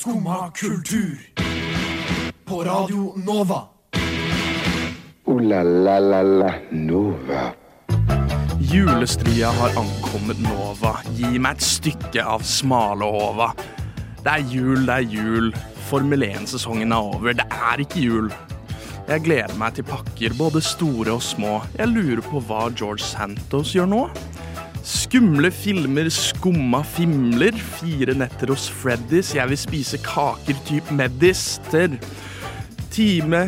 Skumma kultur. På Radio Nova. O-la-la-la-la Nova. Julestria har ankommet Nova. Gi meg et stykke av smalehova. Det er jul, det er jul. Formel 1-sesongen er over. Det er ikke jul. Jeg gleder meg til pakker, både store og små. Jeg lurer på hva George Santos gjør nå. Skumle filmer, skumma fimler. Fire netter hos Freddys. Jeg vil spise kaker typ Medister. Time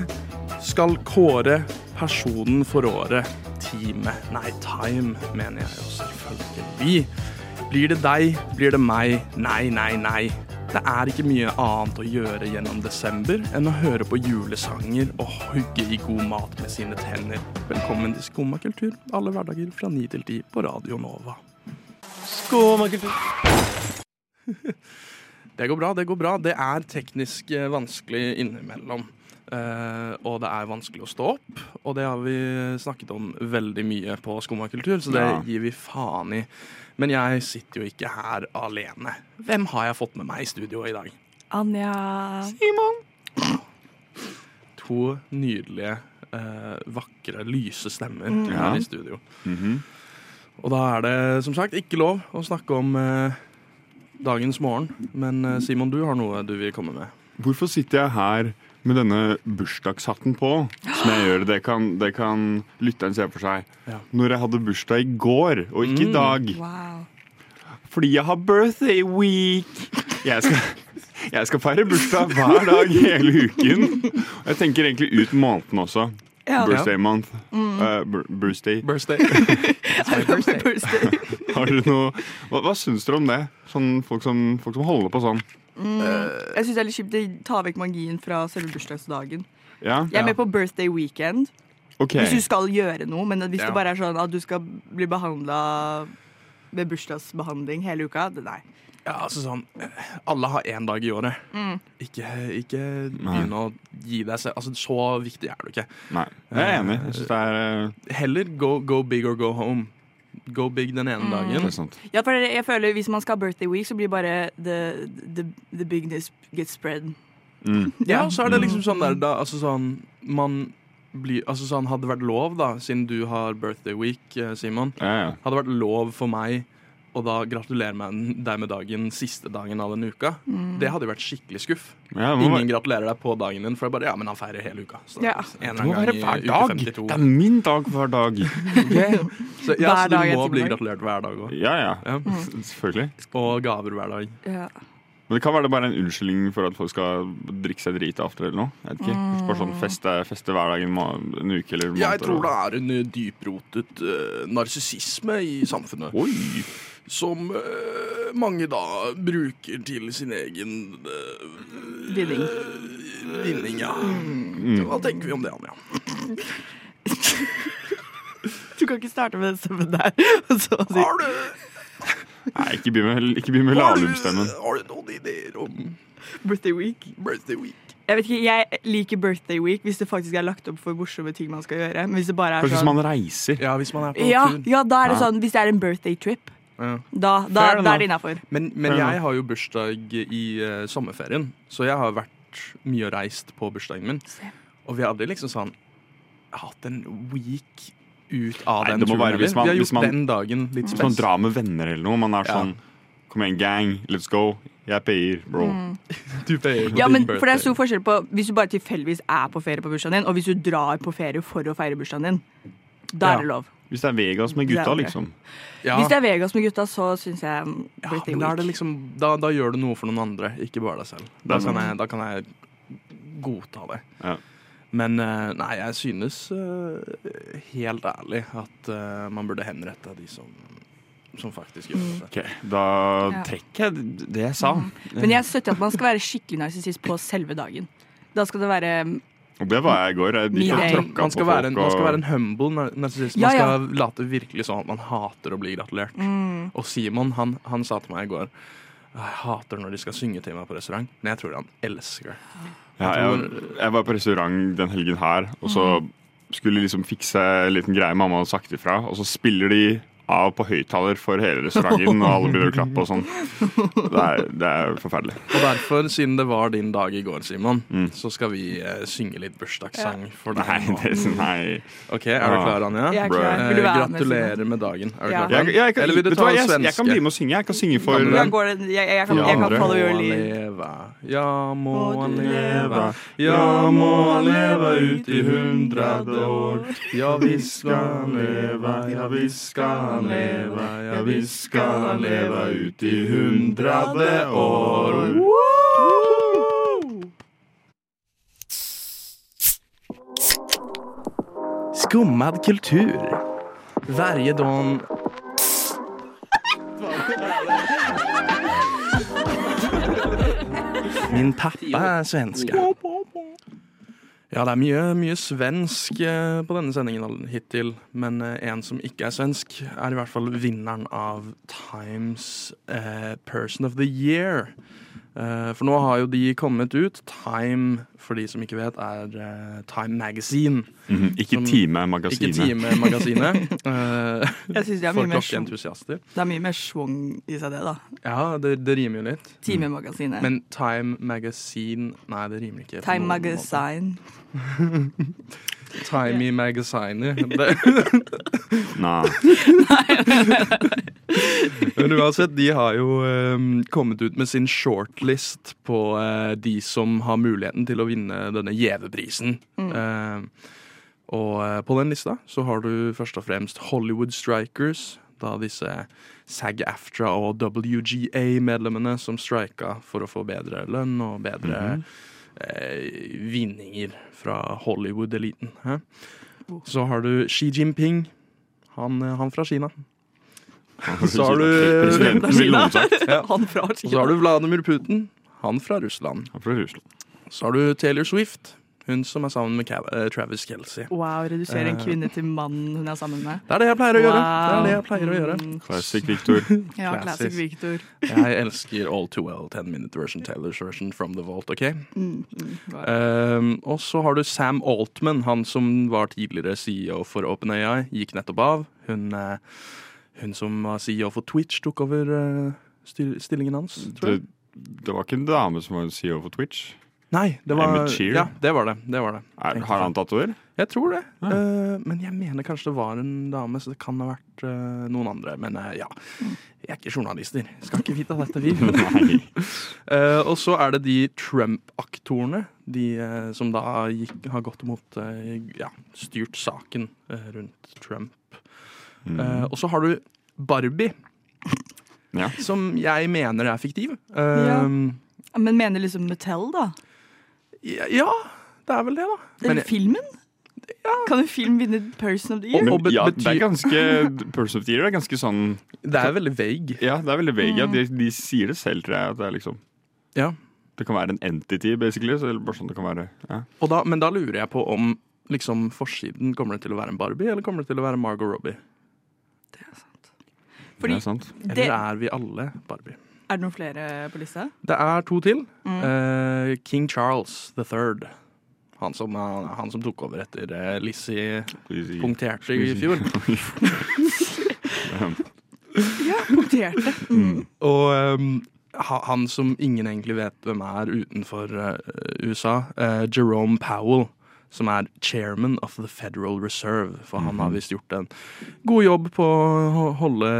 skal kåre personen for året. Time Nei, time, mener jeg jo selvfølgelig. Blir det deg, blir det meg. Nei, nei, nei. Det er ikke mye annet å gjøre gjennom desember enn å høre på julesanger og hugge i god mat med sine tenner. Velkommen til Skumma kultur, alle hverdager fra 9 til 10 på Radio Nova. Det går bra, det går bra. Det er teknisk eh, vanskelig innimellom. Uh, og det er vanskelig å stå opp, og det har vi snakket om veldig mye på Skumma kultur, så det Ja. gir vi faen i. Men jeg sitter jo ikke her alene. Hvem har jeg fått med meg i studio i dag? Anja Simon. To nydelige, uh, vakre, lyse stemmer Mm. her Ja. i studio. Mhm. Og da er det som sagt ikke lov å snakke om eh, dagens morgen. Men eh, Simon, du har noe du vil komme med. Hvorfor sitter jeg her med denne bursdagshatten på? Som jeg gjør, Det kan, det kan lytteren se for seg. Ja. Når jeg hadde bursdag i går, og ikke Mm. i dag. Wow. Fordi jeg har birthday week. Jeg skal, jeg skal feire bursdag hver dag hele uken. Og jeg tenker egentlig ut måneden også. Ja. Birthday month. Uh, birthday. Birthday. Birthday. Har du noe Hva, hva syns dere om det? Sånn, folk, som, folk som holder på sånn. Jeg syns det er litt kjipt. Det tar vekk magien fra selve bursdagsdagen. Ja, Jeg er med på birthday weekend Okay. hvis du skal gjøre noe, men hvis Ja. det bare er sånn at du skal bli behandla med bursdagsbehandling hele uka, det, nei. Ja, altså sånn Alle har én dag i året. Mm. Ikke, ikke begynn å gi deg selv Altså, Så viktig er du ikke. Nei, jeg er enig. Jeg synes det er, eh, Heller go, go big or go home. Go big den ene det dagen. Ja, for jeg føler Hvis man skal ha birthday week, så blir bare the, the, the bigness gets spread. Mm. Ja, så er det liksom sånn der da, Altså sånn Man blir Altså sånn Hadde det vært lov, da, siden du har birthday week, eh, Simon Ja, ja. Hadde det vært lov for meg å da gratulerer meg deg med dagen siste dagen av denne uka. Det hadde jo vært skikkelig skuff. Ja, må Ingen være- gratulerer deg på dagen din, for det er bare ja, men han feirer hele uka. Så Ja. en det må være hver dag. 52. Det er min dag hver dag. Så, ja, Hver så du dag, må bli dag. gratulert hver dag òg. Ja, ja. Ja. Selvfølgelig. Og gaver hver dag. Ja. Men det kan være det bare en unnskyldning for at folk skal drikke seg drita after eller noe. Jeg vet ikke. Bare sånn feste, feste hverdagen en, uke eller Jeg tror det er en eh, dyprotet uh, narsissisme i samfunnet. Oi! Som uh, mange da bruker til sin egen uh, Vinning. vinning. Ja. Mm. Hva tenker vi om det, Anja? Du kan ikke starte med den stemmen der. så Har du, Nei, ikke begynn med, med har, du, har du noen ideer om birthday week. birthday week? Jeg vet ikke, jeg liker birthday week hvis det faktisk er lagt opp for morsomme ting man skal gjøre. Men hvis det bare er Kanskje hvis sånn man reiser. Ja, hvis man er på ja, tur. ja, da er det sånn Hvis det er en birthday trip, Ja. da, da, da er det innafor. Men, men jeg har jo bursdag i uh, sommerferien, så jeg har vært mye og reist på bursdagen min. Og vi har aldri liksom sånn Jeg har hatt en week ut av Nei, den turen være man- vi har gjort man- den dagen litt Hvis man drar med venner eller noe. Man er Ja. sånn Kom igjen, gang. Let's go. Jeg payer, bro. Du payer. Ja, din men for det er stor forskjell på hvis du bare tilfeldigvis er på ferie på bursdagen din, og hvis du drar på ferie for å feire bursdagen din. Da Ja. er det lov. Hvis det er Vegas med gutta, liksom. ja. Hvis det er Vegas med gutta, så syns jeg ja, men da, er det liksom, da, da gjør du noe for noen andre, ikke bare deg selv. Da kan jeg, da kan jeg godta det. Ja. Men eh, nei, jeg synes eh, helt ærlig at eh, man burde henrette de som, som faktisk gjør Mm. det. Ok, Da Ja. trekker jeg det jeg sa. Men jeg støtter at man skal være skikkelig narsissist på selve dagen. Da skal det være Og det var jeg i går. Jeg gikk og tråkka på være en, man skal være en humble narsissist. Man Ja, ja. skal late virkelig sånn at man hater å bli gratulert. mm, Og Simon han, han sa til meg i går jeg hater når de skal synge til meg på restaurant, men jeg tror han elsker det. Ja, jeg, jeg var på restaurant den helgen her, og så Mm. skulle liksom fikse en liten greie mamma hadde sagt ifra, og så spiller de av på høyttaler for hele restauranten, og alle begynner å klappe og sånn. Det det er forferdelig. Og derfor, siden det var din dag i går, Simon, Mm. så skal vi eh, synge litt bursdagssang for deg Nei, det, er, nei. OK, er du klar, Anja? Jeg er klar. Eh, Vil du være med? gratulerer med dagen. Er du Ja. klar? Jeg, jeg, kan, Eller vil du ta jeg, svenske? jeg kan bli med og synge. Jeg kan synge for? Hvordan går det? Jeg, jeg, kan, jeg kan follow your lead. ja må han leve, leve, ja må han leve ut i hundrade år. Ja visst skal han leve, ja visst skal han leve, ja visst skal han leve ut i hundrade år. Skummad kultur. Varje dag Min pappa er svenska. Ja, det er mye, mye svensk eh, på denne sendingen hittil, men eh, en som ikke er svensk, er i hvert fall vinneren av Times eh, Person of the Year. Eh, for nå har jo de kommet ut. Time, for de som ikke vet, er eh, Time Magazine. Mhm, Ikke Som- Time-magasinet. Ikke Time-magasinet. Eh, Jeg synes det er mye mer entusiaster. det er mye mer schwung i seg, det, da. Ja, det, det rimer jo litt. Time Magasinet. Men Time Magazine Nei, det rimer ikke. Time Time Timey yeah. Magazine. nei. Magazine. nei, Nei. Men uansett, de har jo eh, kommet ut med sin shortlist på eh, de som har muligheten til å vinne denne gjeveprisen. Eh, og eh, på den lista så har du først og fremst Hollywood Strikers. Da disse SAG-AFTRA og WGA-medlemmene som strika for å få bedre lønn og bedre eh, vinninger fra Hollywood-eliten. hæ? Så har du Xi Jinping. Han, eh, han fra Kina. Så har du-. Han fra Og så har du Vladimir Putin. Han fra Russland. Han fra Russland. Så har du Taylor Swift. Hun som er sammen med eh, Travis Kelsey. Wow, redusere en Eh. kvinne til mannen hun er sammen med. Det er det jeg pleier å gjøre. Det er det jeg pleier å gjøre. Mm. Classic Victor. Ja, Classic. classic Victor. Jeg elsker All Too Well 10 Minute Version, Taylor's version from the vault. ok? Mm, mm. Wow. Um, og så har du Sam Altman, han som var tidligere CEO for OpenAI, gikk nettopp av. Hun, eh, hun som var CEO for Twitch, tok over eh, stillingen hans, tror Det, jeg. det var ikke en dame som var CEO for Twitch. Nei, det var Ja, det var det. det, var det. Er, har han tatt over? Jeg tror det. Ja. Uh, men jeg mener kanskje det var en dame, så det kan ha vært uh, noen andre. Men uh, ja, vi er ikke journalister. Skal ikke vite dette, vi. Og så er det de Trump-aktorene, de som da gikk, har gått mot ja, styrt saken rundt Trump. Eh, og så har du Barbie, Ja. som jeg mener er fiktiv. Uh, Ja. Men mener liksom Mattel, da? ja. ja, det er vel det, da. Den filmen? Ja. Kan en film vinne Person of the Year? Og Men ja, det er ganske Person of the Year er ganske sånn det er veldig vague. Ja, det er veldig vague. Ja. Mm. De, de sier det selv, tror jeg. At det er liksom Ja. Det kan være en entity, basically. Så bare sånn det kan være. Ja. Og da, men da lurer jeg på om liksom, forsiden kommer det til å være en Barbie, eller kommer det til å være Margot Robbie? Fordi det er sant. Eller det, er vi alle Barbie? er det noen flere på lista? Det er to til. Mm. Uh, King Charles the Third. Han som, han, som tok over etter uh, Lizzie punkterte i fjor. Ja, punkterte. Mm. Og um, han som ingen egentlig vet hvem er utenfor uh, USA, Jerome Powell, som er chairman of the Federal Reserve. For han har visst gjort en god jobb på å holde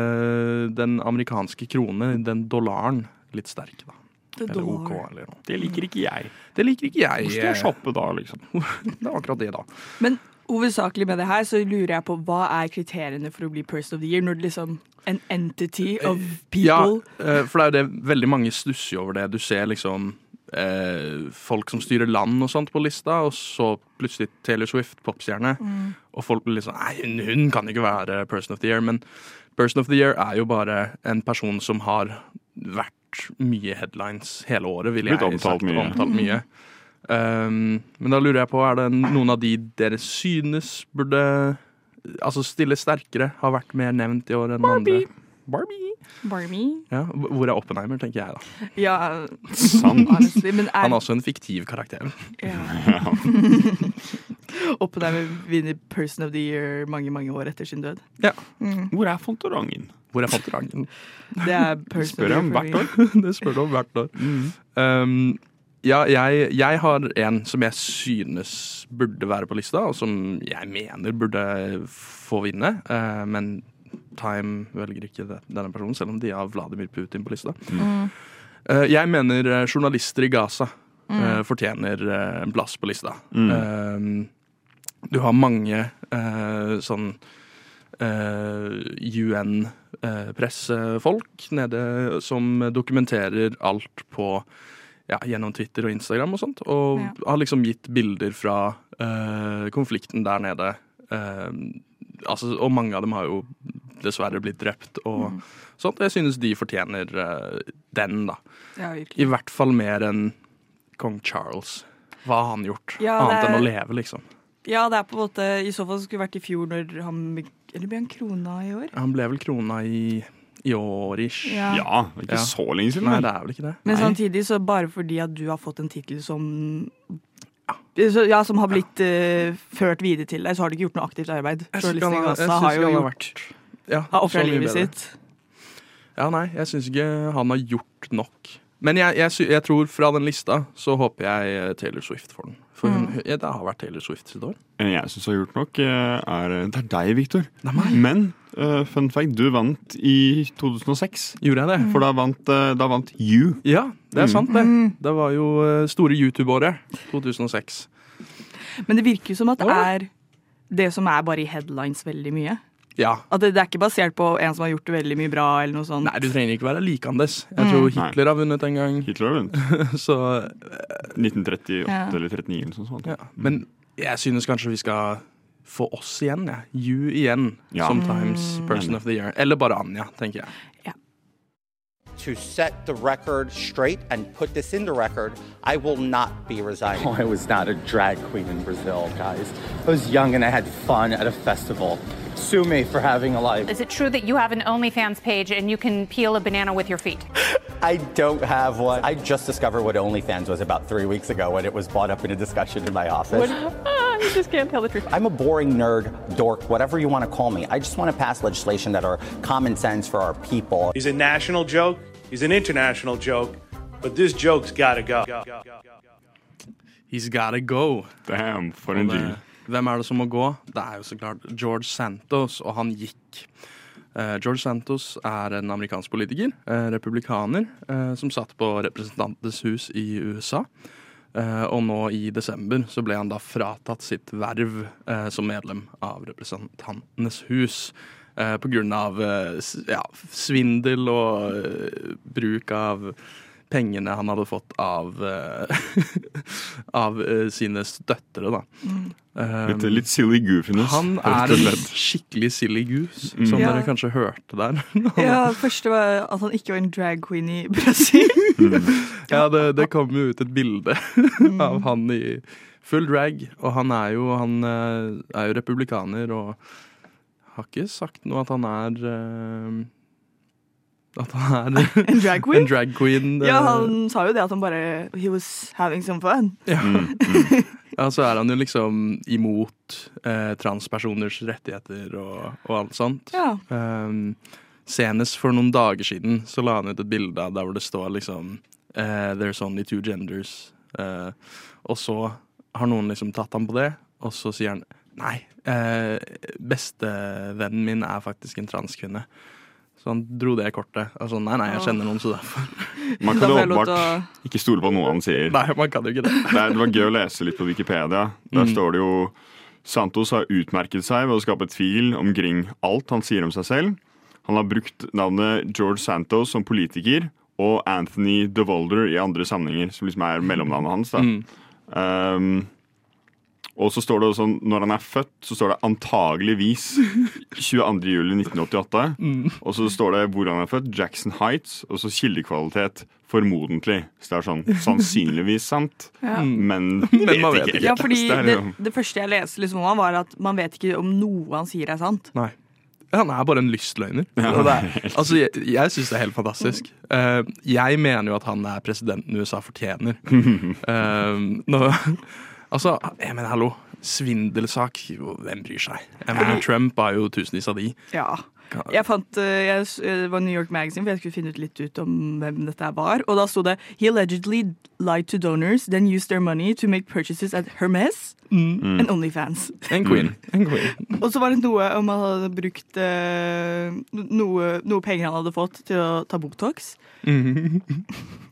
den amerikanske krone, den dollaren, litt sterk. da. Eller OK, eller noe. Det liker ikke jeg. Det liker ikke jeg. Hvor skal jeg shoppe da, liksom? Det er akkurat det, da. Men hovedsakelig med det her så lurer jeg på hva er kriteriene for å bli Person of the Year, når det liksom en entity of people Ja, for det er jo det veldig mange stusser over det. Du ser liksom eh, folk som styrer land og sånt på lista, og så plutselig Taylor Swift, popstjerne. Og folk blir liksom Nei, hun, hun kan ikke være Person of the Year. Men Person of the Year er jo bare en person som har vært mye headlines hele året, vil jeg Blitt omtalt sagt. mye. Omtalt mye. Um, men da lurer jeg på, er det noen av de dere synes burde Altså stille sterkere, har vært mer nevnt i år enn Barbie. andre? Barbie. Barbie. Ja, hvor er Oppenheimer, tenker jeg da. Ja. Men er, Han er også en fiktiv karakter. ja. Oppenheimer vinner Person of the Year mange mange år etter sin død. Ja. Hvor er Fontorangen? Hvor er Fontorangen? Det er Person Spør jeg om of the hvert år. det spør du om hvert år. Um, ja, jeg, jeg har en som jeg synes burde være på lista, og som jeg mener burde få vinne. Uh, men Time velger ikke det, denne personen, selv om de har Vladimir Putin på lista. Eh, jeg mener eh, journalister i Gaza uh, fortjener en plass på lista. Um, du har mange eh, sånn UN-pressefolk nede som dokumenterer alt på ja, gjennom Twitter og Instagram og sånt. Og Ja. har liksom gitt bilder fra uh, konflikten der nede. Uh, altså, og mange av dem har jo dessverre blitt drept og sånt. Jeg synes de fortjener eh, den, da. Ja, I hvert fall mer enn kong Charles. Hva har han gjort? Ja, Annet er... enn å leve, liksom. ja, det er på en måte I så fall skulle det vært i fjor når han Eller ble han krona i år? Han ble vel krona i, i år ish. Ja. Ja, ikke Ja. så lenge siden. Nei, det er vel ikke det. Men Nei. samtidig så bare fordi at du har fått en tittel som ja, som har blitt uh, ført videre til deg, så har du ikke gjort noe aktivt arbeid. Jeg synes ikke Journalisten han har- vært... Gaza har jo gjort Ja, Har ofra livet bedre. sitt. Ja, nei, jeg syns ikke han har gjort nok. Men jeg, jeg, jeg tror fra den lista så håper jeg eh, Taylor Swift får den. For hun, Mm. ja, det har vært Taylor Swift sitt år. En jeg syns har gjort nok, eh, er Det er deg, Victor. Det er meg. Men uh, fun fact, du vant i 2006. Gjorde jeg det? For da vant, eh, da vant You. Ja, det er Mm. sant, det. Det var jo eh, store YouTube-året. 2006. Men det virker jo som at det er det som er bare i headlines veldig mye. Ja. At det, det er ikke basert på en som har gjort det veldig mye bra, eller noe sånt. Nei, du trenger ikke være likandes. Jeg Mm. tror Hitler har vunnet en gang. Hitler har vunnet. Så 1938 Ja. eller 1939 eller noe sånt. ja. Men jeg synes kanskje vi skal få oss igjen, jeg. You igjen. Ja. Sometimes Person of the Year. Eller bare Anja, tenker jeg. to set the record straight and put this into record, I will not be resigning. Oh, I was not a drag queen in Brazil, guys. I was young and I had fun at a festival. Sue me for having a life. Is it true that you have an OnlyFans page and you can peel a banana with your feet? I don't have one. I just discovered what OnlyFans was about three weeks ago when it was brought up in a discussion in my office. Ah, you just can't tell the truth. I'm a boring nerd, dork, whatever you want to call me. I just want to pass legislation that are common sense for our people. He's a national joke. He's an international joke. But this joke's got to go. He's gotta go. Damn, for Og en det, deal. Hvem er det som må gå? Det er jo så klart George Santos, og han gikk. Eh, George Santos er en amerikansk politiker, eh, republikaner, eh, som satt på Representantenes hus i USA. Og nå i desember så ble han da fratatt sitt verv som medlem av Representantenes hus. På grunn av ja, svindel og bruk av pengene han hadde fått av, eh, av eh, sine støttere, da. Um, Litt, litt silly goofiness. han er en skikkelig silly goose, som Ja. dere kanskje hørte der. Ja, første var at han ikke var en drag queen i Brasil. ja, det, det kom jo ut et bilde av han i full drag, og han er jo, han eh, er jo republikaner og har ikke sagt noe at han er At han er En drag en queen. drag queen. Ja, han sa jo det at han bare He was having some fun. Ja, så er han jo liksom imot eh, transpersoners rettigheter og, og alt sånt. Ja. Um, senest for noen dager siden så la han ut et bilde av der hvor det står liksom uh, There's only two genders. Uh, og så har noen liksom tatt ham på det, og så sier han nei, eh, bestevennen min er faktisk en transkvinne. Så han dro det kortet. Altså, nei, nei, jeg kjenner noen, så derfor Man kan jeg lov ikke stole på noe han sier. Nei, man kan jo ikke det. Det, er, det var gøy å lese litt på Wikipedia. Der står det jo Santos har utmerket seg ved å skape tvil omkring alt han sier om seg selv. Han har brukt navnet George Santos som politiker og Anthony DeVolder i andre sammenhenger, som liksom er mellomnavnet hans. da. Um, og så står det også, Når han er født, så står det antageligvis 22.07.1988. Og så står det hvor han er født, Jackson Heights, og så kildekvalitet formodentlig. Så det er sånn sannsynligvis sant, men, Men man vet ikke. Ja, fordi det det, det første jeg leste liksom var at man vet ikke om noe han sier er sant. Nei. Han er bare en lystløgner. Ja, det er, altså, jeg jeg syns det er helt fantastisk. Uh, jeg mener jo at han er presidenten USA fortjener. Uh, nå, Altså, jeg mener, hallo. Svindelsak, hvem bryr seg? Jeg mener, Trump har jo tusenvis av de. Ja. Jeg fant, eh, jeg, det var New York Magazine, for jeg skulle finne ut litt ut om hvem dette var. Og da sto det He allegedly lied to donors, then used their money to make purchases at Hermes and Onlyfans. En queen. En queen. Og så var det noe om han hadde brukt eh, noe, noe penger han hadde fått til å ta Botox.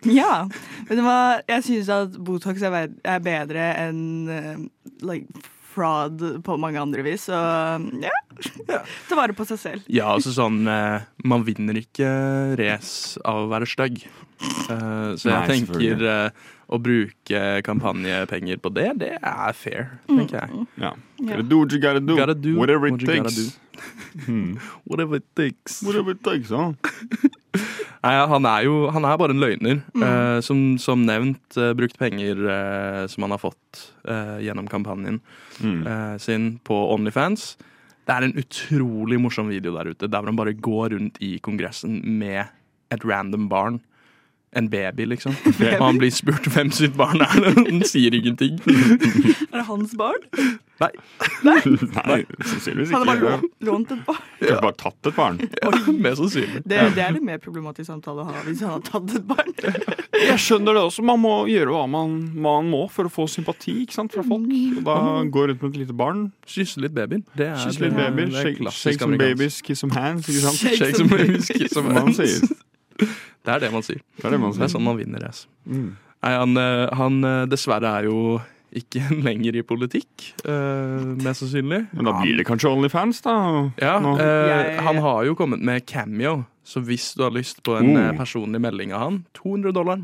Ja. Men det var, jeg synes at Botox er, bedre enn eh, like, fraud på mange andre vis. Så ja. Ta vare på seg selv. Ja, altså sånn eh, Man vinner ikke race av å være stygg. Eh, så jeg Nei, tenker eh, å bruke kampanjepenger på det, det er fair, tenker jeg. Ja. Ja. Gotta do what you gotta do. Gotta do Whatever it what gotta takes. Hmm. Whatever it takes. Whatever it takes, huh? Nei, han er jo han er bare en løgner. eh, som, som nevnt uh, brukt penger uh, som han har fått eh, gjennom kampanjen Mm. eh, sin på Onlyfans. Det er en utrolig morsom video der ute, der han bare går rundt i Kongressen med et random barn. En baby, liksom. Og han blir spurt hvem sitt barn er det. Han sier ingenting. Er det hans barn? Nei. Nei, sannsynligvis Han har bare lånt et barn. Ja. bare tatt et barn. Mest sannsynlig. Det, det er litt mer problematisk samtale å ha hvis han har tatt et barn. Jeg skjønner det også. Man må gjøre hva man, man må for å få sympati ikke sant, fra folk. Og da gå rundt med et lite barn. Kysse litt babyen. Det er, Kyss litt det er- babyer. det er Shake, shake some babies, kiss some hands. Ikke sant? Shake some babies, kiss some hands. Sier. Det er det man sier. Det er det man Det er sånn man vinner race. Mm. Nei, han, eh, han eh, dessverre er jo ikke lenger i politikk, eh, mest sannsynlig. Men da blir det kanskje Onlyfans, da. Ja, eh, Jeg- Han har jo kommet med cameo, så hvis du har lyst på en Oh. personlig melding av han, 200 dollar.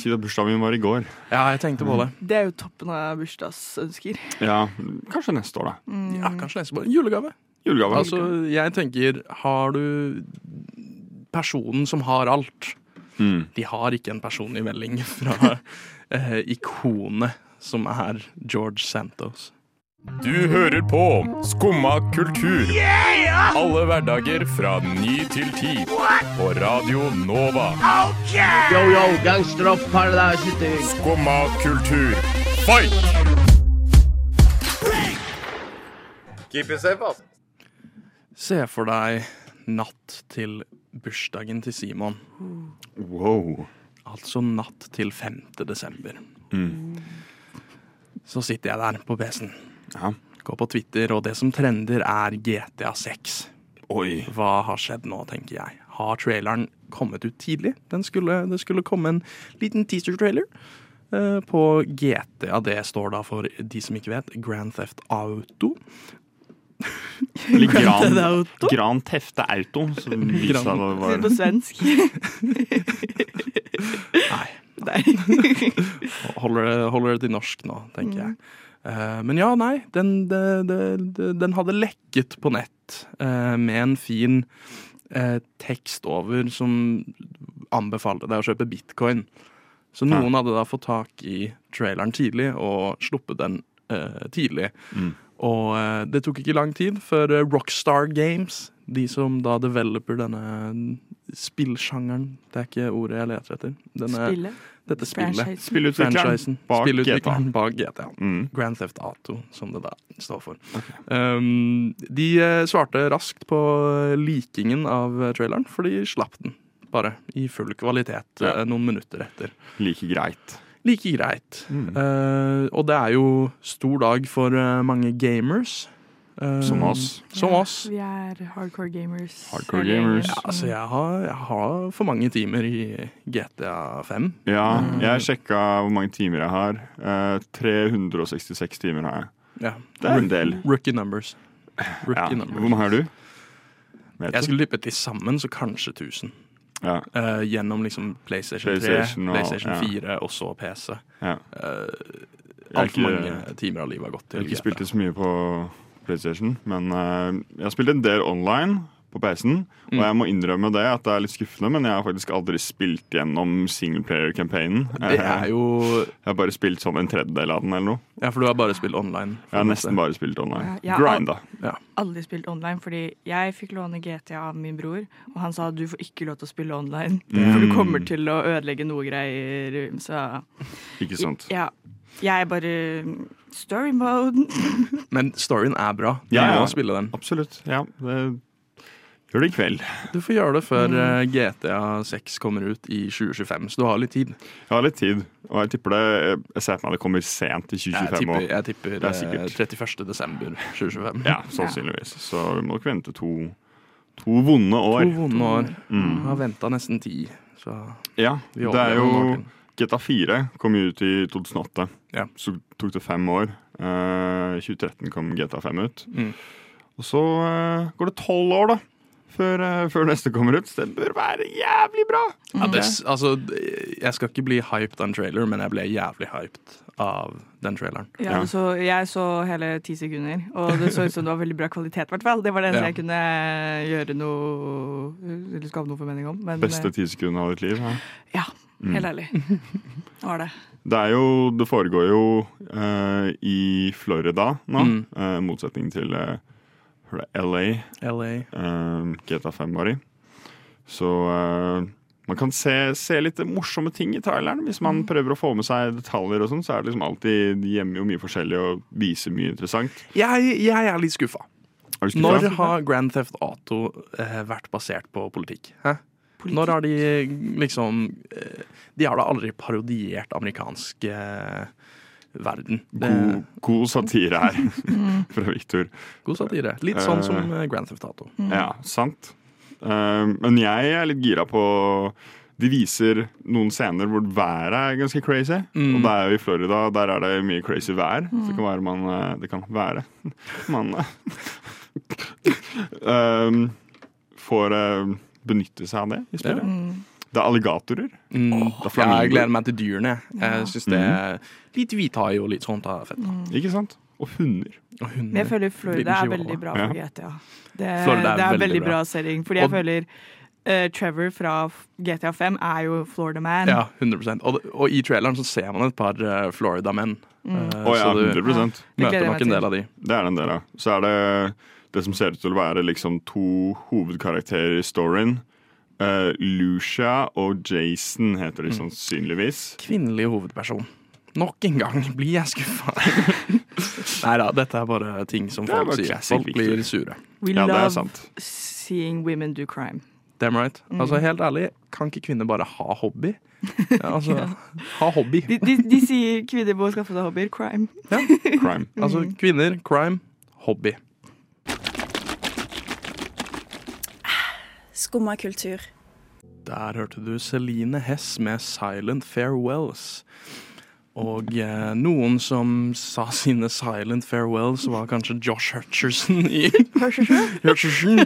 Siden bursdagen min var i går. Ja, jeg tenkte på det. Det er jo toppen av bursdagsønsker. Ja, kanskje neste år, da. Ja, Kanskje neste år. Julegave. Julegave. Altså, jeg tenker, har du personen som har alt Mm. De har ikke en personlig melding fra eh, ikonet som er George Santos. Du hører på Skumma kultur. Alle hverdager fra ny til ti. På Radio Nova. Yo, yo, gangsteropp, paradise Skumma kultur, fight! Keep it safe, ass. Se for deg natt til bursdagen til Simon. Wow. Altså natt til 5. desember. Så sitter jeg der på PC-en. Ja. Går på Twitter, og det som trender, er GTA 6. Oi. Hva har skjedd nå, tenker jeg. Har traileren kommet ut tidlig? Den skulle, det skulle komme en liten teaser-trailer eh, på GTA. Det står da for de som ikke vet, Grand Theft Auto. Eller Grand Auto? Gran Tefte Auto, som viste seg å være på svensk. Nei. Nei. Holder det, holder det til norsk nå, tenker jeg. Eh, men ja, nei. Den, det, det, den hadde lekket på nett eh, med en fin eh, tekst over som anbefalte deg å kjøpe bitcoin. Så noen hadde da fått tak i traileren tidlig og sluppet den eh, tidlig. Mm. Og eh, det tok ikke lang tid før eh, Rockstar Games, de som da developer denne spillsjangeren Det er ikke ordet jeg leter etter. Denne, spillet? Dette spillet. Spillutvikleren bak Spillutvikleren bak GTA. Mm. Grand Theft Auto, som det da står for. Um, de eh, svarte raskt på likingen av traileren, for de slapp den. Bare i full kvalitet Ja. noen minutter etter. like greit. Like greit. Mm. Uh, og det er jo stor dag for eh, mange gamers. Uh, Som oss. Som oss. Vi er hardcore gamers. Hardcore gamers. Ja, altså, jeg har, jeg har for mange timer i GTA 5. Ja, jeg sjekka hvor mange timer jeg har. Uh, 366 timer har jeg. Ja. Det er en del. Rookie numbers. Rookie Ja. numbers. Hvor mange har du? Jeg skulle tippe til sammen, så kanskje 1000. Ja. uh, gjennom liksom PlayStation 3, PlayStation og- PlayStation ja. 4 og så PC. ja. Uh, Altfor mange timer av livet har gått til. Jeg har ikke spilt det så mye på PlayStation, men uh, jeg har spilt en del online på PC-en. Og Mm. jeg må innrømme det at det er litt skuffende, men jeg har faktisk aldri spilt gjennom singleplayer-campaignen. Det er jo Jeg har bare spilt sånn en tredjedel av den eller noe. Ja, for du har bare spilt online. Jeg har nesten bare spilt online. Ja, jeg har Grinda. aldri spilt online, fordi jeg fikk låne GTA av min bror, og han sa du får ikke lov til å spille online, for du Mm. kommer til å ødelegge noe greier. Så Ikke sant? ja. Jeg bare Story mode. Men storyen er bra. Du Ja, ja. må spille den. Absolutt. Ja, det gjør det i kveld. Du får gjøre det før Mm. eh, GTA 6 kommer ut i 2025, så du har litt tid. Jeg har litt tid, og jeg tipper det Jeg ser for meg det kommer sent i Jeg 2025. tipper, jeg tipper Det er eh, 31. desember 2025. Ja, sannsynligvis. Så vi må nok vente to, to vonde år. To vonde år. Mm. Har venta nesten ti, så Ja, vi det er jo. GTA 4 kom jo ut i 2008. Ja. Så tok det fem år. I 2013 kom GTA 5 ut. Mm. Og så uh, går det tolv år, da. Før, eh, før neste kommer ut. Så det bør være jævlig bra! Ja, det, altså, jeg skal ikke bli hyped av en trailer, men jeg ble jævlig hyped av den traileren. Ja, så, jeg så hele ti sekunder, og det så ut som det var veldig bra kvalitet. Hvertfall. Det var det eneste Ja. jeg kunne gjøre noe Eller skape noe formening om. Men Beste eh, ti sekundene av ditt liv. Ja. ja, Mm. helt ærlig. Det var det. Det er jo Det foregår jo uh, i Florida nå, Mm. Uh, motsetning til eh, det, LA. LA. Uh, GTA 5 var i. Så uh, man kan se, se litt morsomme ting i traileren. Hvis man prøver å få med seg detaljer, og sånn, så er det liksom alltid de gjemmer jo mye forskjellig og viser mye interessant. Jeg, jeg er litt skuffa. Når har Grand Theft Auto uh, vært basert på politikk? Hæ? Når har de liksom eh, De har da aldri parodiert amerikansk eh, verden. God, god satire her fra Victor. god satire. Litt sånn som eh, Grand Theft Auto. Ja, sant. Eh, men jeg er litt gira på De viser noen scener hvor været er ganske crazy. Mm. Og det er jo i Florida, der er det mye crazy vær. Så det kan være man eh, Det kan være man får benytte seg av det i stedet. Det er alligatorer. Mm. Det er Ja, jeg gleder meg til dyrene. Jeg synes det er Litt hvithai og litt sånt er fett. Mm. Ikke sant? Og hunder. Og hunder. Men jeg føler Florida er veldig bra for GTA. Det, Florida er det er veldig veldig bra. bra setting. Fordi jeg Og- føler uh, Trevor fra GTA 5 er jo Florida Man. Ja, 100 og, og i traileren så ser man et par uh, Florida-menn. Mm. Uh, oh, ja, så du 100%. Ja, møter nok en del av de. Det er det en del av. Så er det det som ser ut til å være liksom to hovedkarakterer i storyen. Eh, Lucia og Jason heter de Mm. sannsynligvis. Kvinnelig hovedperson. Nok en gang blir jeg skuffa. Nei da, dette er bare ting som Det folk sier. classic Folk blir sure. We Ja, love seeing women do crime. Damn right. Mm. Altså, helt ærlig, kan ikke kvinner bare ha hobby? Ja, altså, ha hobby. De, de, de sier kvinner må skaffe seg hobbyer. Crime. Crime. Altså, kvinner, crime, hobby. Skumma kultur. Der hørte du Celine Hess med 'Silent Farewells'. Og eh, noen som sa sine 'silent farewells', var kanskje Josh Hutcherson i Hutcherson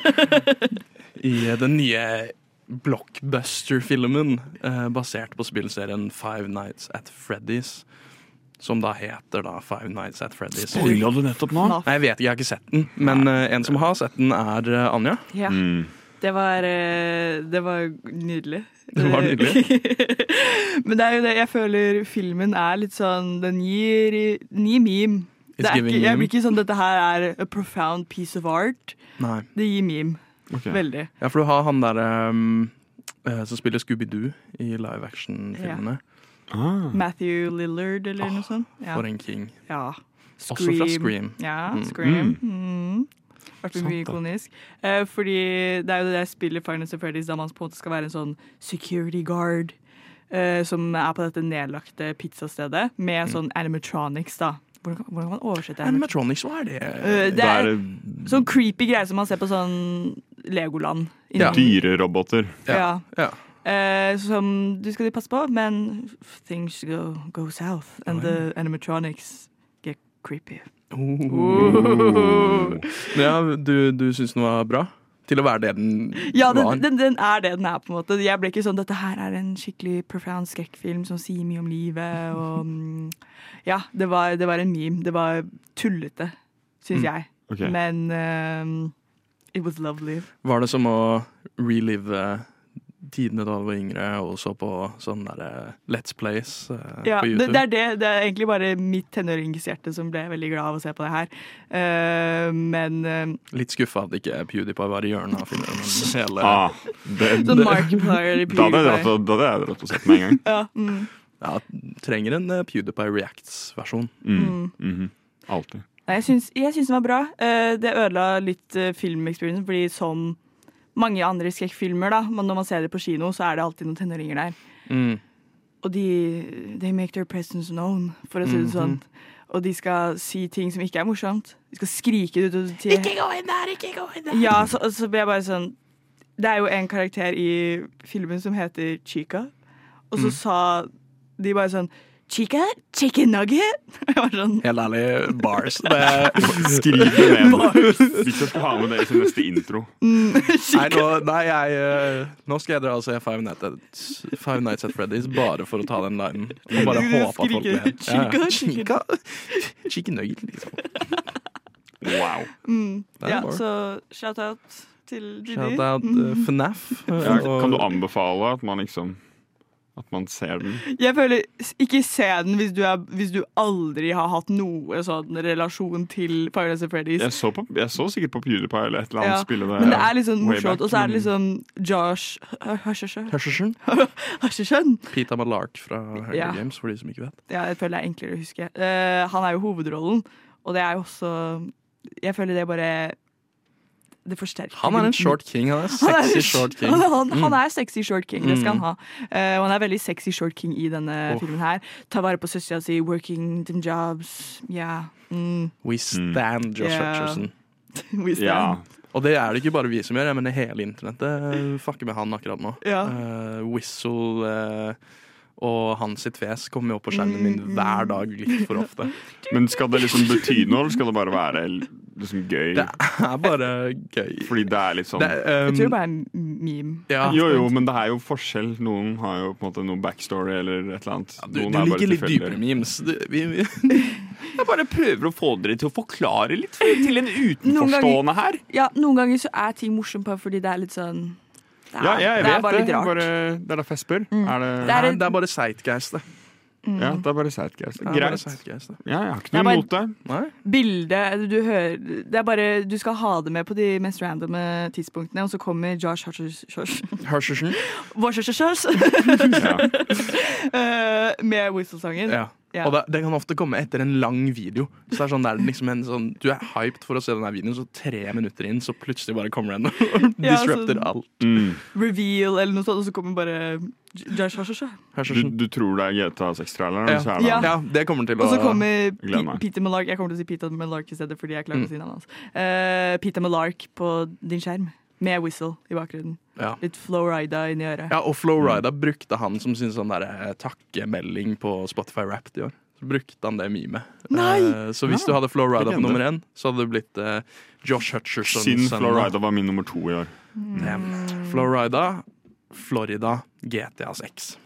I den nye blockbuster-filmen eh, basert på spillserien Five Nights at Freddy's. Som da heter da Five Nights at Freddy's. Spoila du nettopp nå? Nei, jeg vet ikke, jeg har ikke sett den. Men eh, en som har sett den, er eh, Anja. Ja. Mm. Det var, eh, det var nydelig. Det var nydelig. Men det er jo det, jeg føler filmen er litt sånn Den gir, den gir meme. Det er ikke, jeg blir ikke sånn dette her er a profound piece of art. Nei. Det gir meme. Okay. Veldig. Ja, for du har han der um, eh, som spiller Scooby-Doo i live action-filmene. Ah. Matthew Lillard eller noe sånt. Ja. For en king. ja. Også fra Scream. Ja, Mm. Scream. Mm. Vært mye ikonisk. Eh, fordi det er jo det der spillet Final Freddy's da man på en måte skal være en sånn security guard. eh, som er på dette nedlagte pizzastedet, Mm. med sånn animatronics, da. Hvordan hvordan kan man oversette Animatronics, hva er det? Eh, det er er sånn creepy greier som man ser på sånn Legoland. Ja. Dyreroboter. Ja. Ja. Eh, som du skal passe på, men things go, go south, and the animatronics get creepy. Oh. Ja, du, du syns den var bra? Til å være det den Ja, var? var? den, den er det den er, på en måte. Jeg ble ikke sånn Dette her er en skikkelig profound skrekkfilm som sier mye om livet, og mm, Ja, det var, det var en meme. Det var tullete, syns Mm, jeg. Okay. Men um, it was lovely. Var det som å relive tidene da du var yngre, og så på sånne der, Let's Plays uh, Ja, på det, YouTube? det, er det, det er egentlig bare mitt tenåringshjerte som ble veldig glad av å se på det her. Uh, men uh, Litt skuffa at ikke PewDiePie var i hjørnet av filmen. men Hele, Ah, det, sånn Markiplier dratt PewDiePie. da hadde jeg dratt og sett med en gang. Ja, mm. Ja, trenger en eh, PewDiePie Reacts-versjon. Mm. Mhm. Alltid. Nei, jeg syns, jeg syns den var bra. Eh, det ødela litt uh, filmexperiencen, fordi som mange andre skrekkfilmer, da, men når man ser det på kino, så er det alltid noen tenåringer der. Mm. Og de they make their presence known, for å si det sånn. Og de skal si ting som ikke er morsomt. De skal skrike det ut til Ikke gå inn der, ikke gå inn der! Ja, så, så ble jeg bare sånn Det er jo en karakter i filmen som heter Chica, og så Mm. sa de bare sånn Chica? Chicken nugget? Sånn Helt ærlig, bars. Det, Skriv det ned. Victor skal ha med det i sin neste intro. nei, nå, nei jeg, eh, nå skal jeg dra og se Five Nights at, Five Nights at Freddy's bare for å ta den linen. Og bare håpe at folk ler. Ja, Chica, Chica. Chicken nugget, liksom. Wow. mm, Ja, så shout-out til Didi. Shout out Mm. uh, FNAF. Ja, kan du anbefale at man liksom At man ser den? Jeg føler, Ikke se den hvis du, er, hvis du aldri har hatt noe sånn relasjon til Five of Freddy's. Jeg så, på, jeg så sikkert på PewDiePie eller et eller annet Ja, spille det. Men det er litt sånn morsomt. Og så er det litt liksom Josh. Husherson. Peter Malark fra Hunger Ja. Games, for de som ikke vet. Ja, jeg føler det er enklere å huske. Uh, han er jo hovedrollen, og det er jo også Jeg føler det bare Det forsterker Han er en short king. Han er sexy short king. Han, han, Mm. han er sexy short king, det skal Mm. han ha. Uh, og han er veldig sexy short king i denne Oh. filmen her. Ta vare på søstera si, working them jobs. Yeah. Mm. We stand Josh Ja. Hutcherson. We stand. Yeah. Og det er det ikke bare vi som gjør, jeg mener hele internettet fucker med han akkurat nå. Ja. Uh, Whistle eh, og hans sitt fjes kommer jo opp på skjermen min Mm, hver dag litt for ofte. Men skal det liksom bety noe, eller skal det bare være liksom gøy? Det er bare gøy. Fordi det er litt sånn Det, Jeg um, tror det bare er en meme. ja, Jo, jo, men det er jo forskjell. Noen har jo på en måte noe backstory eller et eller annet. du, Noen du er liker litt dypere memes. Du, vi, vi, Jeg bare prøver å få dere til å forklare litt til en Noen ganger- utenforstående her. Ja, noen ganger så er ting morsomt bare fordi det er litt sånn Det er, Ja, jeg det er bare det. litt rart. Bare, det er derfor jeg spør. Er det, Det det, er et- det er bare Sightgeist, det. ja, det er bare sightgeist. Det er bare Greit. Sightgeist, det. Ja, jeg har ikke Det er noe bare- imot det. Nei? Bildet du hører Det er bare Du skal ha det med på de mest randome tidspunktene, og så kommer Josh Hutchers Hutcherson. Ja. Eh, med Whistle-sangen. Ja. Ja. Og det, det kan ofte komme etter en lang video. Så det er sånn, det er liksom en sånn, Du er hyped for å se denne videoen, så tre minutter inn så plutselig bare kommer den og Ja, disrupter sånn- alt. Mm. Reveal eller noe sånt, og så kommer bare Josh. Du, du tror det er GTA 6-traileren? Ja. det Ja. Ja, det kommer til å Og så kommer P. Peter Malark Jeg kommer til å si Peter Malark i stedet fordi jeg klarer Mm. å si navnet hans. Uh, Peter Malark på din skjerm med whistle i bakgrunnen. ja. Litt Flowrida inni øret. ja, og Flowrida brukte han som sin sånn eh, takkemelding på Spotify Rap i år. Så brukte han det mye Nei! Eh, så hvis du hadde Flowrida på nummer én, så hadde det blitt uh, Josh Hutcherson. Siden. Florida var min nummer to i år. Mm. Florida, Florida, GTA 6.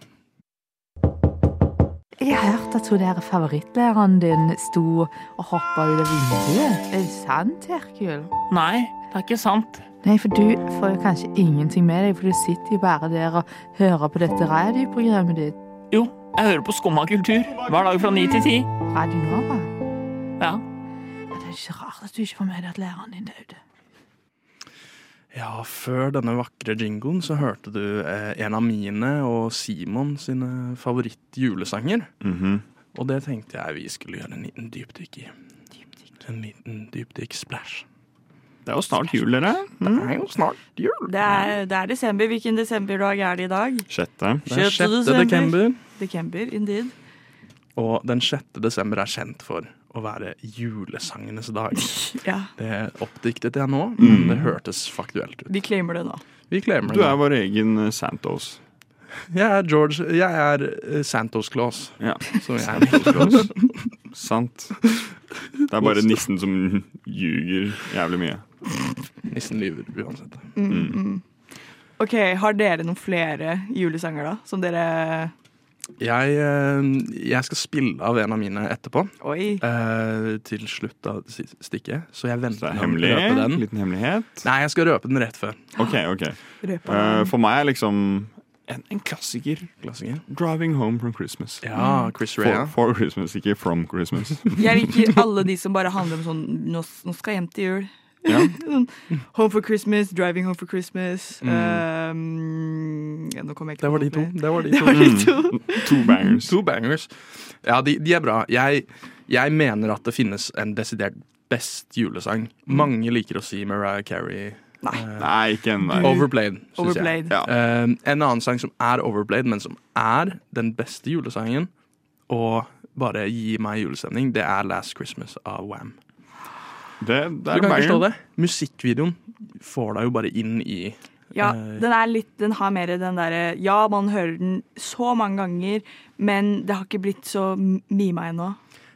Jeg har hørt at hun der favorittlæreren din sto og hoppa ut av vinduet. Er det sant, Herkul? Nei, det er ikke sant. Nei, for du får jo kanskje ingenting med deg, for du sitter jo bare der og hører på dette radioprogrammet ditt. Jo, jeg hører på Skumma kultur hver dag fra ni til ti. Radio Nova. Ja. Ja, det er ikke rart at du ikke får med deg at læreren din døde. Ja, før denne vakre jingoen så hørte du eh, en av mine og Simon sine favorittjulesanger. Mm -hmm. Og det tenkte jeg vi skulle gjøre en liten dypdykk i. En liten dypdykk-splash. Det er jo snart jul, dere. Det er jo snart jul. Det er, det er desember. Hvilken desemberdag er det i dag? Sjette. Det er 6. 6. desember. December, indeed. Og den sjette desember er kjent for å være julesangenes dag. Ja, Det oppdiktet jeg nå, men det hørtes faktuelt ut. Vi claimer det nå. Vi claimer Du er vår egen Santos. Jeg er George Jeg er eh, Santos Claus. Ja, Som jeg er sant. Det er bare nissen som ljuger jævlig mye. Nissen lyver uansett. Mm, mm. OK, har dere noen flere julesanger, da? Som dere Jeg, eh, jeg skal spille av en av mine etterpå. Oi. eh, til slutt av stikket. Så jeg venter er med å røpe den. Liten hemmelighet. Nei, jeg skal røpe den rett før. OK, OK. Eh, for meg er liksom en, en klassiker. Klassiker. 'Driving Home from Christmas'. Ja, Chris For, Rea. for Christmas, ikke from Christmas. Jeg liker alle de som bare handler om sånn Nå, nå skal jeg hjem til jul. Ja. Sånn, home for Christmas, driving home for Christmas. Mm. Um, ja, Nå kom jeg ikke Det var de to. Det var de to. var de to. Mm. To bangers. To bangers. Ja, de, de er bra. Jeg, jeg mener at det finnes en desidert best julesang. Mange liker å si Mariah Carey. Nei. Nei, ikke en der. Overplayed, syns Overplayed. jeg. Eh, en annen sang som er overplayed, men som er den beste julesangen, og bare gi meg julestemning, det er Last Christmas av Wham. Det, det Du er kan ikke forstå det. Musikkvideoen får deg jo bare inn i Ja, eh, den er litt Den har mer den derre Ja, man hører den så mange ganger, men det har ikke blitt så mima ennå.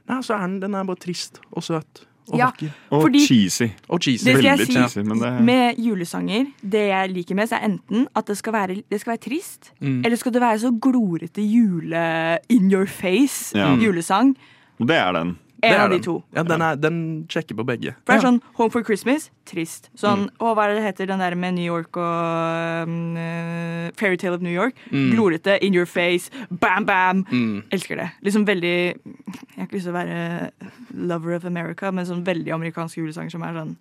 Nei, så er den, den er bare trist og søt og Ja, vakker. Og cheesy. Og cheesy. Det skal jeg Veldig si cheesy, men det med julesanger. Det jeg liker mest, er enten at det skal være, det skal være trist, Mm. eller skal det være så glorete jule in your face Ja. julesang. Og det er den. En av de to. Ja, den, er, den sjekker på begge. For det er sånn Home for Christmas, trist. Sånn, Mm. og hva er det det heter, den der med New York og um, eh, Fairytale of New York? Mm. Glorete, in your face, bam, bam. Mm. Elsker det. Liksom veldig Jeg har ikke lyst til å være lover of America, men sånn veldig amerikansk julesang som er sånn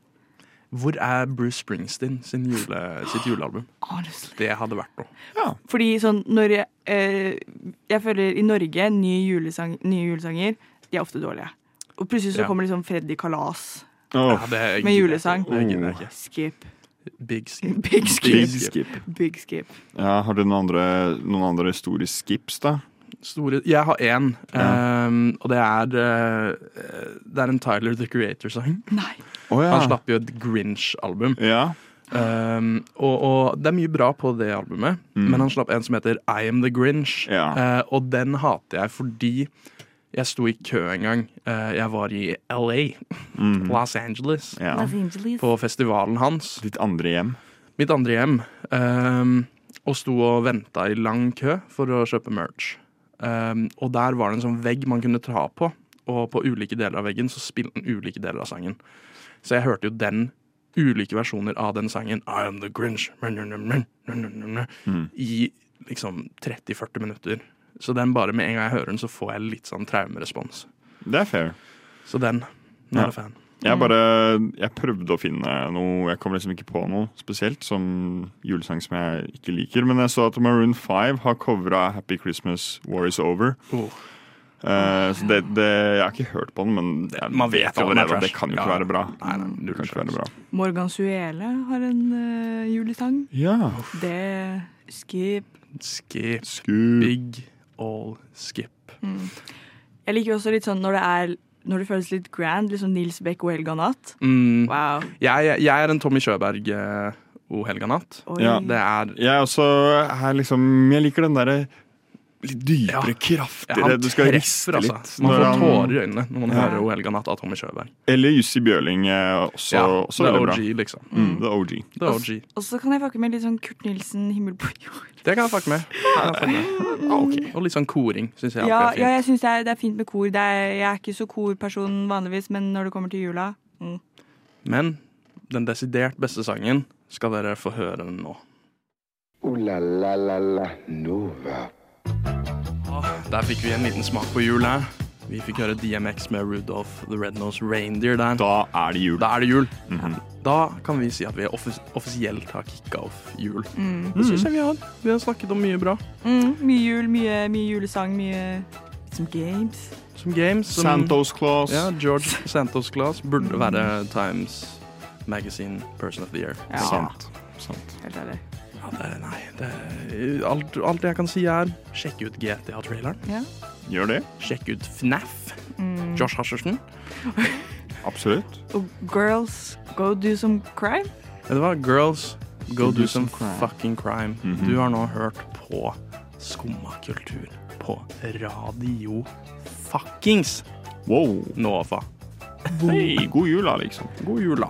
Hvor er Bruce Springsteen sin jule, sitt julealbum? Honestly. Det hadde vært noe. Fordi sånn når jeg, eh, jeg føler i Norge, nye, julesang, nye julesanger, de er ofte dårlige. Og plutselig så Ja. kommer liksom Freddy Kalas oh. Ja, med julesang. ikke. Skip. Big skip. Big skip. Big skip. Big skip. Ja, har du noen andre, noen andre store skips, da? Store Jeg har én, Ja. um, og det er uh, Det er en Tyler The Creator-sang. Nei. Å ja. Han slapp jo et Grinch-album. ja. Um, og, og det er mye bra på det albumet, Mm. men han slapp en som heter I Am The Grinch. Ja. Eh, og den hater jeg fordi jeg sto i kø en gang. Eh, jeg var i LA, Mhm. Los Angeles, ja. Los Angeles. på festivalen hans. Ditt andre hjem. Mitt andre hjem. Um, og sto og venta i lang kø for å kjøpe merch. Um, og der var det en sånn vegg man kunne ta på, og på ulike deler av veggen så spilte den ulike deler av sangen. Så jeg hørte jo den ulike versjoner av den sangen I am the Grinch Mm. i liksom 30-40 minutter. Så den bare med en gang jeg hører den, så får jeg litt sånn traumerespons. Det er fair. Så den. Nå er jeg fan. Jeg bare Jeg prøvde å finne noe Jeg kom liksom ikke på noe spesielt som julesang som jeg ikke liker. Men jeg så at Maroon 5 har covra 'Happy Christmas War Is Over'. Oh. Uh, så det, det, Jeg har ikke hørt på den, men jeg Man vet er allerede at det kan jo ikke Ja. være bra. Nei, nei, det kan ikke være bra. Morgan Suele har en uh, julesang. Ja. Det Skip. Skip. Skip. Big all skip. Mm. Jeg liker også litt sånn når det er Når det føles litt grand, liksom Nils Beck og Helga Natt. Mm. Wow. Jeg, jeg er en Tommy Sjøberg og helga natt. Ja. Det er Jeg også er liksom Jeg liker den derre litt dypere, Ja, kraftigere Du skal riste altså. litt. Man får han- tårer i øynene når man Ja. hører O helga natt av Tommy Sjøberg. Eller Jussi Bjørling er også, Ja, også bra. OG, liksom. Mm, det er OG. Det er OG. Og så kan jeg fucke med litt sånn Kurt Nilsen, 'Himmel på jord'. Det kan jeg fucke med. Jeg fucke med. Ah, ok. Og litt sånn koring syns jeg Ja, ja, jeg syns det, er- det er fint med kor. Det er, jeg er ikke så korperson vanligvis, men når det kommer til jula mm. Men den desidert beste sangen skal dere få høre nå. Ooh la la la la Nova. Der fikk vi en liten smak på jul her. Vi fikk høre DMX med Rudolph the Red-Nose Reindeer der. Da er det jul. Da er det jul. Mhm. Da kan vi si at vi offis offisielt har kicka off jul. Mm. Det syns jeg vi har. Vi har snakket om mye bra. Mm, mye jul, mye, mye julesang, mye Some games. Som games. Som, Santos Claus. Ja, George Santos Claus burde være Times Magazine Person of the Year. Ja. Sant. Sant. Helt ærlig. Ja, det, nei, det, alt, alt jeg kan si er sjekk ut GTA-traileren. Ja. Gjør det. Sjekk ut FNAF. Mm. Josh Hutcherson. Absolutt. Og girls, go do some crime. Ja, Det var Girls Go, do, some, crime. fucking crime. Mhm. Du har nå hørt på Skumma kultur på radio fuckings Wow. Nova. Hei, god jula, liksom. God jul, da.